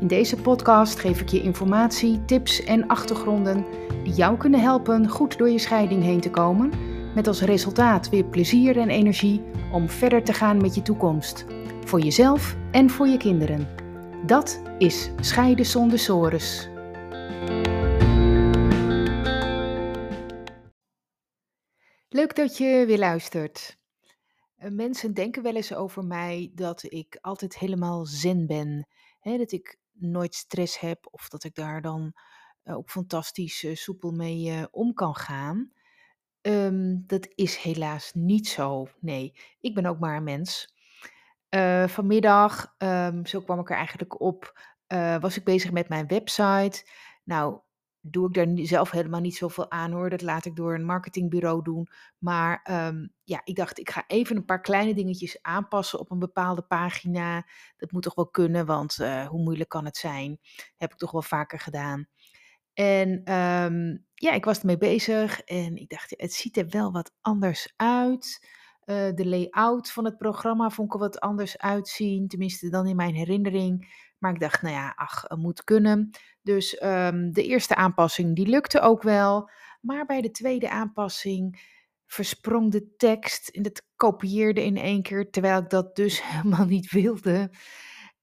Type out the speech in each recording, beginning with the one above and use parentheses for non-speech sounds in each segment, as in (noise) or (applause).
In deze podcast geef ik je informatie, tips en achtergronden die jou kunnen helpen goed door je scheiding heen te komen, met als resultaat weer plezier en energie om verder te gaan met je toekomst, voor jezelf en voor je kinderen. Dat is Scheiden zonder sores. Leuk dat je weer luistert. Eh, Mensen denken wel eens over mij dat ik altijd helemaal zen ben. Dat ik nooit stress heb of dat ik daar dan eh, ook fantastisch eh, soepel mee eh, om kan gaan. Ehm, dat is helaas niet zo. Nee, ik ben ook maar een mens. Vanmiddag, ehm, zo kwam ik er eigenlijk op, was ik bezig met mijn website. Nou, doe ik daar zelf helemaal niet zoveel aan hoor. Dat laat ik door een marketingbureau doen. Maar ehm, ja, ik dacht, ik ga even een paar kleine dingetjes aanpassen op een bepaalde pagina. Dat moet toch wel kunnen, want eh, hoe moeilijk kan het zijn? Heb ik toch wel vaker gedaan. En ehm, ja, ik was ermee bezig en ik dacht, het ziet er wel wat anders uit. Eh, de layout van het programma vond ik er wat anders uitzien, tenminste dan in mijn herinnering. Maar ik dacht, nou ja, ach, het moet kunnen. Dus ehm, de eerste aanpassing, die lukte ook wel. Maar bij de tweede aanpassing versprong de tekst en het kopieerde in één keer, terwijl ik dat dus (laughs) helemaal niet wilde.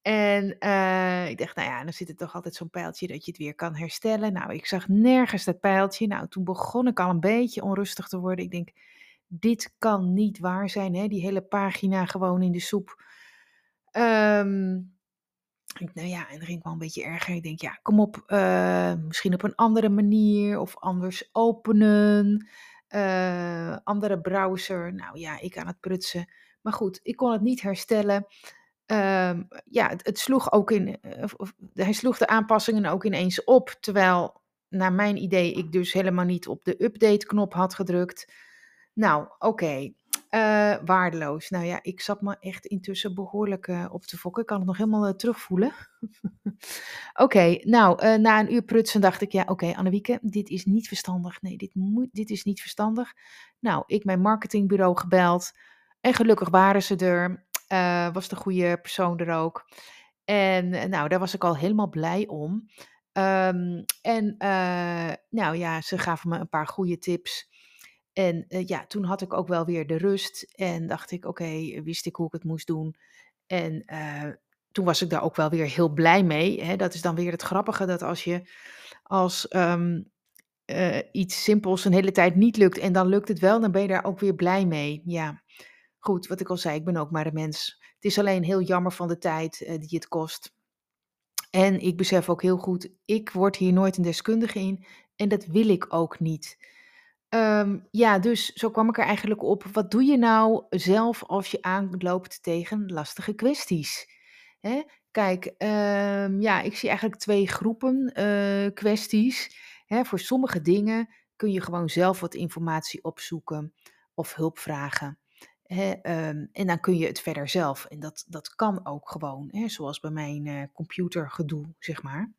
En eh, ik dacht, nou ja, dan zit er toch altijd zo'n pijltje dat je het weer kan herstellen. Nou, ik zag nergens dat pijltje. Nou, toen begon ik al een beetje onrustig te worden. Ik denk, dit kan niet waar zijn, hè? Die hele pagina gewoon in de soep. Ehm, nou ja, en dan ging wel een beetje erger. Ik denk, ja, kom op, eh, misschien op een andere manier of anders openen. eh, andere browser. Nou ja, ik aan het prutsen. Maar goed, ik kon het niet herstellen. Ehm, ja, het, sloeg ook in, eh, of- hij sloeg de aanpassingen ook ineens op. Terwijl, naar mijn idee, ik dus helemaal niet op de update-knop had gedrukt. Nou, oké. eh, waardeloos. Nou ja, ik zat me echt intussen behoorlijk eh, op te fokken. Ik kan het nog helemaal eh, terugvoelen. (laughs) Oké, nou, na een uur prutsen dacht ik, ja, oké, Annewieke, dit is niet verstandig. Nee, dit, moet, dit is niet verstandig. Nou, ik mijn marketingbureau gebeld. En gelukkig waren ze er. was de goede persoon er ook. En nou, daar was ik al helemaal blij om. Ehm, en nou ja, ze gaven me een paar goede tips. En eh, ja, toen had ik ook wel weer de rust. En dacht ik, oké, wist ik hoe ik het moest doen. En eh, toen was ik daar ook wel weer heel blij mee. Hè. Dat is dan weer het grappige, dat als je als ehm, eh, iets simpels een hele tijd niet lukt en dan lukt het wel, dan ben je daar ook weer blij mee. Ja, goed, wat ik al zei, ik ben ook maar een mens. Het is alleen heel jammer van de tijd die het kost. En ik besef ook heel goed, ik word hier nooit een deskundige in en dat wil ik ook niet. Ehm, ja, dus zo kwam ik er eigenlijk op. Wat doe je nou zelf als je aanloopt tegen lastige kwesties? Hè? Kijk, ehm, ja, ik zie eigenlijk twee groepen eh, kwesties. Hè, voor sommige dingen kun je gewoon zelf wat informatie opzoeken of hulp vragen. Hè, ehm, en dan kun je het verder zelf. En dat, dat kan ook gewoon, hè, zoals bij mijn eh, computergedoe, zeg maar.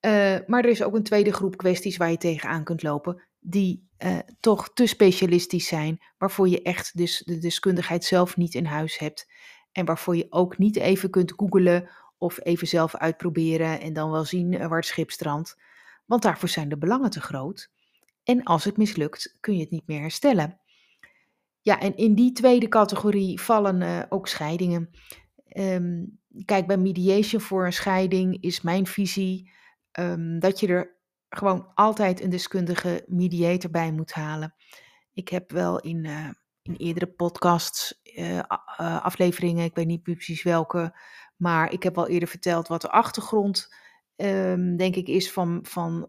Eh, maar er is ook een tweede groep kwesties waar je tegenaan kunt lopen, die eh, toch te specialistisch zijn, waarvoor je echt dus de deskundigheid zelf niet in huis hebt. En waarvoor je ook niet even kunt googlen of even zelf uitproberen en dan wel zien eh, waar het schip strandt. Want daarvoor zijn de belangen te groot. En als het mislukt, kun je het niet meer herstellen. Ja, en in die tweede categorie vallen eh, ook scheidingen. Ehm, kijk, bij mediation voor een scheiding is mijn visie ehm, dat je er gewoon altijd een deskundige mediator bij moet halen. Ik heb wel in, eh, in eerdere podcasts, eh, eh, afleveringen, ik weet niet precies welke, maar ik heb al eerder verteld wat de achtergrond, ehm, denk ik, is van, van,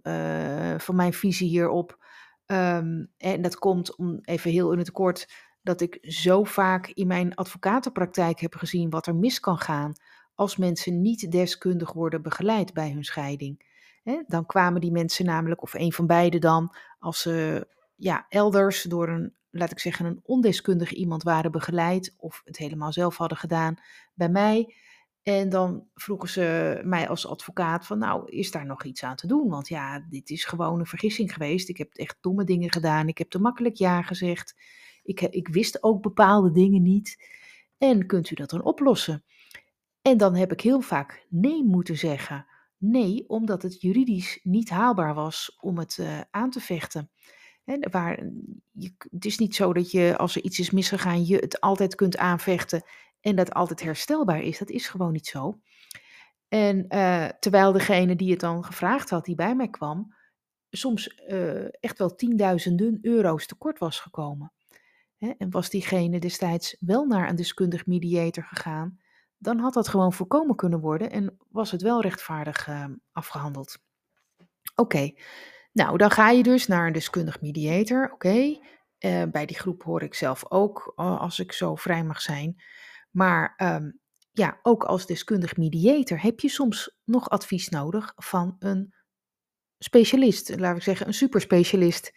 van mijn visie hierop. Ehm, en dat komt om even heel in het kort dat ik zo vaak in mijn advocatenpraktijk heb gezien wat er mis kan gaan als mensen niet deskundig worden begeleid bij hun scheiding. Dan kwamen die mensen namelijk, of een van beiden dan, als ze ja, elders door een, laat ik zeggen, een ondeskundig iemand waren begeleid of het helemaal zelf hadden gedaan bij mij. En dan vroegen ze mij als advocaat van, nou, is daar nog iets aan te doen? Want ja, dit is gewoon een vergissing geweest. Ik heb echt domme dingen gedaan. Ik heb te makkelijk ja gezegd. Ik, ik wist ook bepaalde dingen niet. En kunt u dat dan oplossen? En dan heb ik heel vaak nee moeten zeggen. Nee, omdat het juridisch niet haalbaar was om het uh, aan te vechten. Waar, je, het is niet zo dat je als er iets is misgegaan, je het altijd kunt aanvechten en dat altijd herstelbaar is. Dat is gewoon niet zo. En uh, terwijl degene die het dan gevraagd had, die bij mij kwam, soms uh, echt wel tienduizenden euro's tekort was gekomen. En was diegene destijds wel naar een deskundig mediator gegaan, dan had dat gewoon voorkomen kunnen worden en was het wel rechtvaardig uh, afgehandeld. Oké, nou dan ga je dus naar een deskundig mediator. Oké, uh, bij die groep hoor ik zelf ook, als ik zo vrij mag zijn. Maar um, ja, ook als deskundig mediator heb je soms nog advies nodig van een specialist, laat ik zeggen een superspecialist.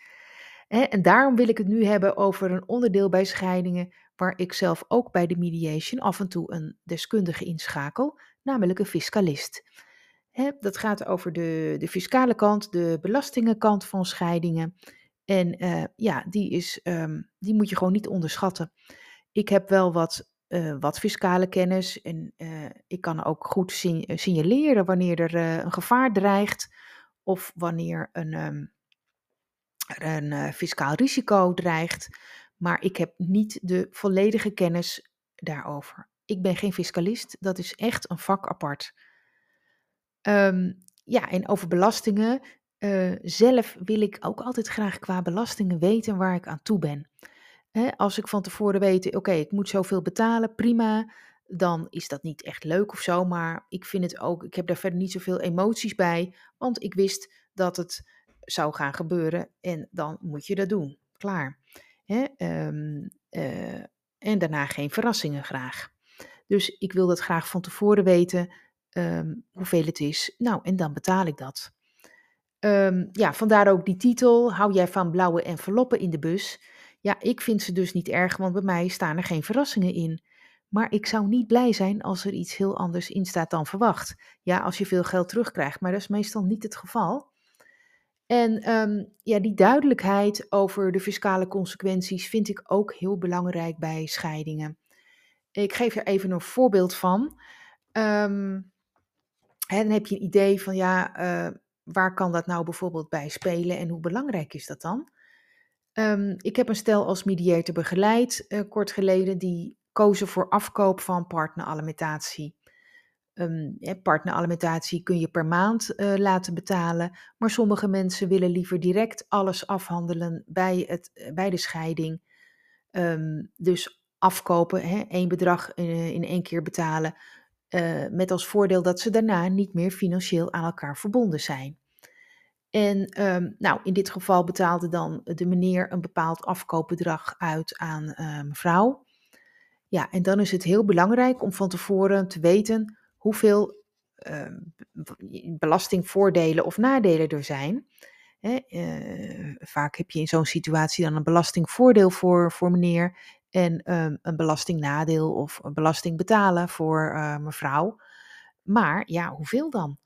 En daarom wil ik het nu hebben over een onderdeel bij scheidingen waar ik zelf ook bij de mediation af en toe een deskundige inschakel, namelijk een fiscalist. Dat gaat over de, de fiscale kant, de belastingenkant van scheidingen. En uh, ja, die, is, um, die moet je gewoon niet onderschatten. Ik heb wel wat, uh, wat fiscale kennis en uh, ik kan ook goed signaleren wanneer er een gevaar dreigt of wanneer een, er een fiscaal risico dreigt maar ik heb niet de volledige kennis daarover. Ik ben geen fiscalist, dat is echt een vak apart. Um, ja, en over belastingen. Uh, zelf wil ik ook altijd graag qua belastingen weten waar ik aan toe ben. Als ik van tevoren weet, oké, ik moet zoveel betalen, prima. Dan is dat niet echt leuk of zo, maar ik vind het ook, ik heb daar verder niet zoveel emoties bij, want ik wist dat het zou gaan gebeuren en dan moet je dat doen. Klaar. Um, uh, en daarna geen verrassingen graag. Dus ik wil dat graag van tevoren weten um, hoeveel het is. Nou, en dan betaal ik dat. Um, ja, vandaar ook die titel. Hou jij van blauwe enveloppen in de bus? Ja, ik vind ze dus niet erg, want bij mij staan er geen verrassingen in. Maar ik zou niet blij zijn als er iets heel anders in staat dan verwacht. Ja, als je veel geld terugkrijgt, maar dat is meestal niet het geval. En um, ja, die duidelijkheid over de fiscale consequenties vind ik ook heel belangrijk bij scheidingen. Ik geef er even een voorbeeld van. Um, dan heb je een idee van ja, uh, waar kan dat nou bijvoorbeeld bij spelen en hoe belangrijk is dat dan? Um, ik heb een stel als mediator begeleid uh, kort geleden die kozen voor afkoop van partneralimentatie. Um, partneralimentatie kun je per maand uh, laten betalen, maar sommige mensen willen liever direct alles afhandelen bij, het, uh, bij de scheiding. Um, dus afkopen, hè, één bedrag in, uh, in één keer betalen, met als voordeel dat ze daarna niet meer financieel aan elkaar verbonden zijn. En um, nou, in dit geval betaalde dan de meneer een bepaald afkoopbedrag uit aan mevrouw. Ja, en dan is het heel belangrijk om van tevoren te weten hoeveel uh, belastingvoordelen of nadelen er zijn. Hè, uh, vaak heb je in zo'n situatie dan een belastingvoordeel voor, voor meneer en um, een belastingnadeel of een belasting betalen voor uh, mevrouw. Maar ja, hoeveel dan?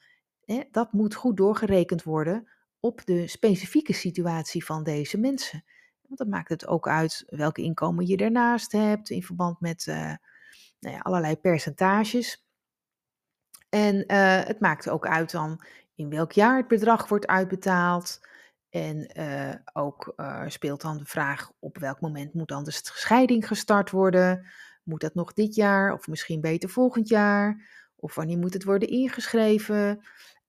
Hè, dat moet goed doorgerekend worden op de specifieke situatie van deze mensen. Want dat maakt het ook uit welke inkomen je daarnaast hebt in verband met uh, nou ja, allerlei percentages. En uh, het maakt ook uit dan in welk jaar het bedrag wordt uitbetaald. En uh, ook uh, speelt dan de vraag op welk moment moet dan de scheiding gestart worden. Moet dat nog dit jaar of misschien beter volgend jaar? Of wanneer moet het worden ingeschreven?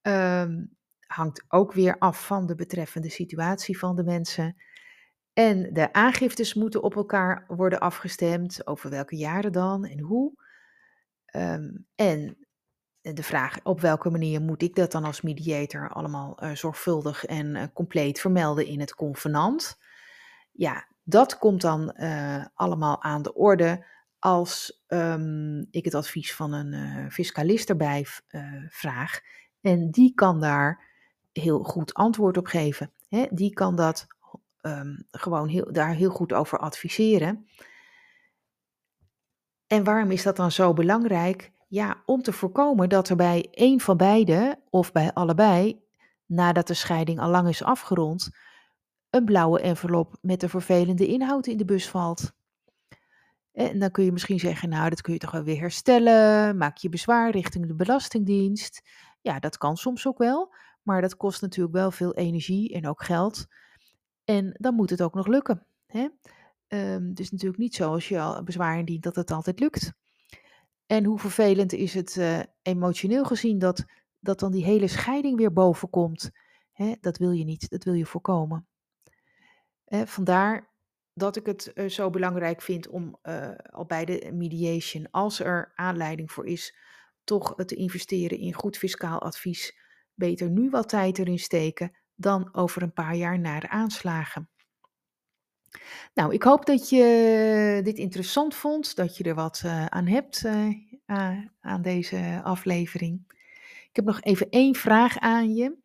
Um, hangt ook weer af van de betreffende situatie van de mensen. En de aangiftes moeten op elkaar worden afgestemd. Over welke jaren dan en hoe. Um, en de vraag op welke manier moet ik dat dan als mediator allemaal uh, zorgvuldig en uh, compleet vermelden in het convenant. Ja, dat komt dan allemaal aan de orde als um, ik het advies van een fiscalist erbij vraag. En die kan daar heel goed antwoord op geven. Hè? Die kan dat ehm, gewoon heel, daar heel goed over adviseren. En waarom is dat dan zo belangrijk? Ja, om te voorkomen dat er bij een van beide of bij allebei, nadat de scheiding al lang is afgerond, een blauwe envelop met een vervelende inhoud in de bus valt. En dan kun je misschien zeggen, nou, dat kun je toch wel weer herstellen. Maak je bezwaar richting de Belastingdienst. Ja, dat kan soms ook wel, maar dat kost natuurlijk wel veel energie en ook geld. En dan moet het ook nog lukken. Hè? Um, is natuurlijk niet zo als je al bezwaar indient dat het altijd lukt. En hoe vervelend is het uh, emotioneel gezien dat, dat dan die hele scheiding weer boven komt. Hè? Dat wil je niet, dat wil je voorkomen. Eh, vandaar dat ik het uh, zo belangrijk vind om uh, al bij de mediation, als er aanleiding voor is, toch te investeren in goed fiscaal advies. Beter nu wat tijd erin steken dan over een paar jaar na de aanslagen. Nou, ik hoop dat je dit interessant vond, dat je er wat uh, aan hebt aan deze aflevering. Ik heb nog even één vraag aan je.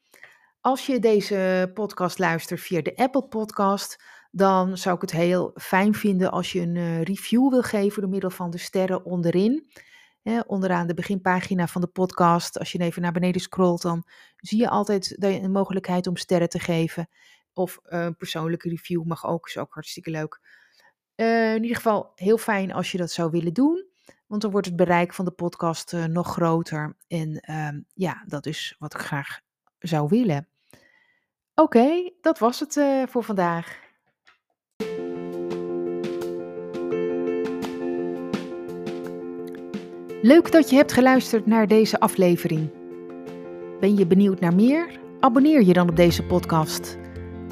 Als je deze podcast luistert via de Apple Podcast, dan zou ik het heel fijn vinden als je een uh, review wil geven door middel van de sterren onderin. onderaan de beginpagina van de podcast, als je even naar beneden scrolt, dan zie je altijd de mogelijkheid om sterren te geven. Of een persoonlijke review mag ook, is ook hartstikke leuk. Uh, in ieder geval heel fijn als je dat zou willen doen, want dan wordt het bereik van de podcast uh, nog groter. En ehm, ja, dat is wat ik graag zou willen. Oké, dat was het voor vandaag. Leuk dat je hebt geluisterd naar deze aflevering. Ben je benieuwd naar meer? Abonneer je dan op deze podcast.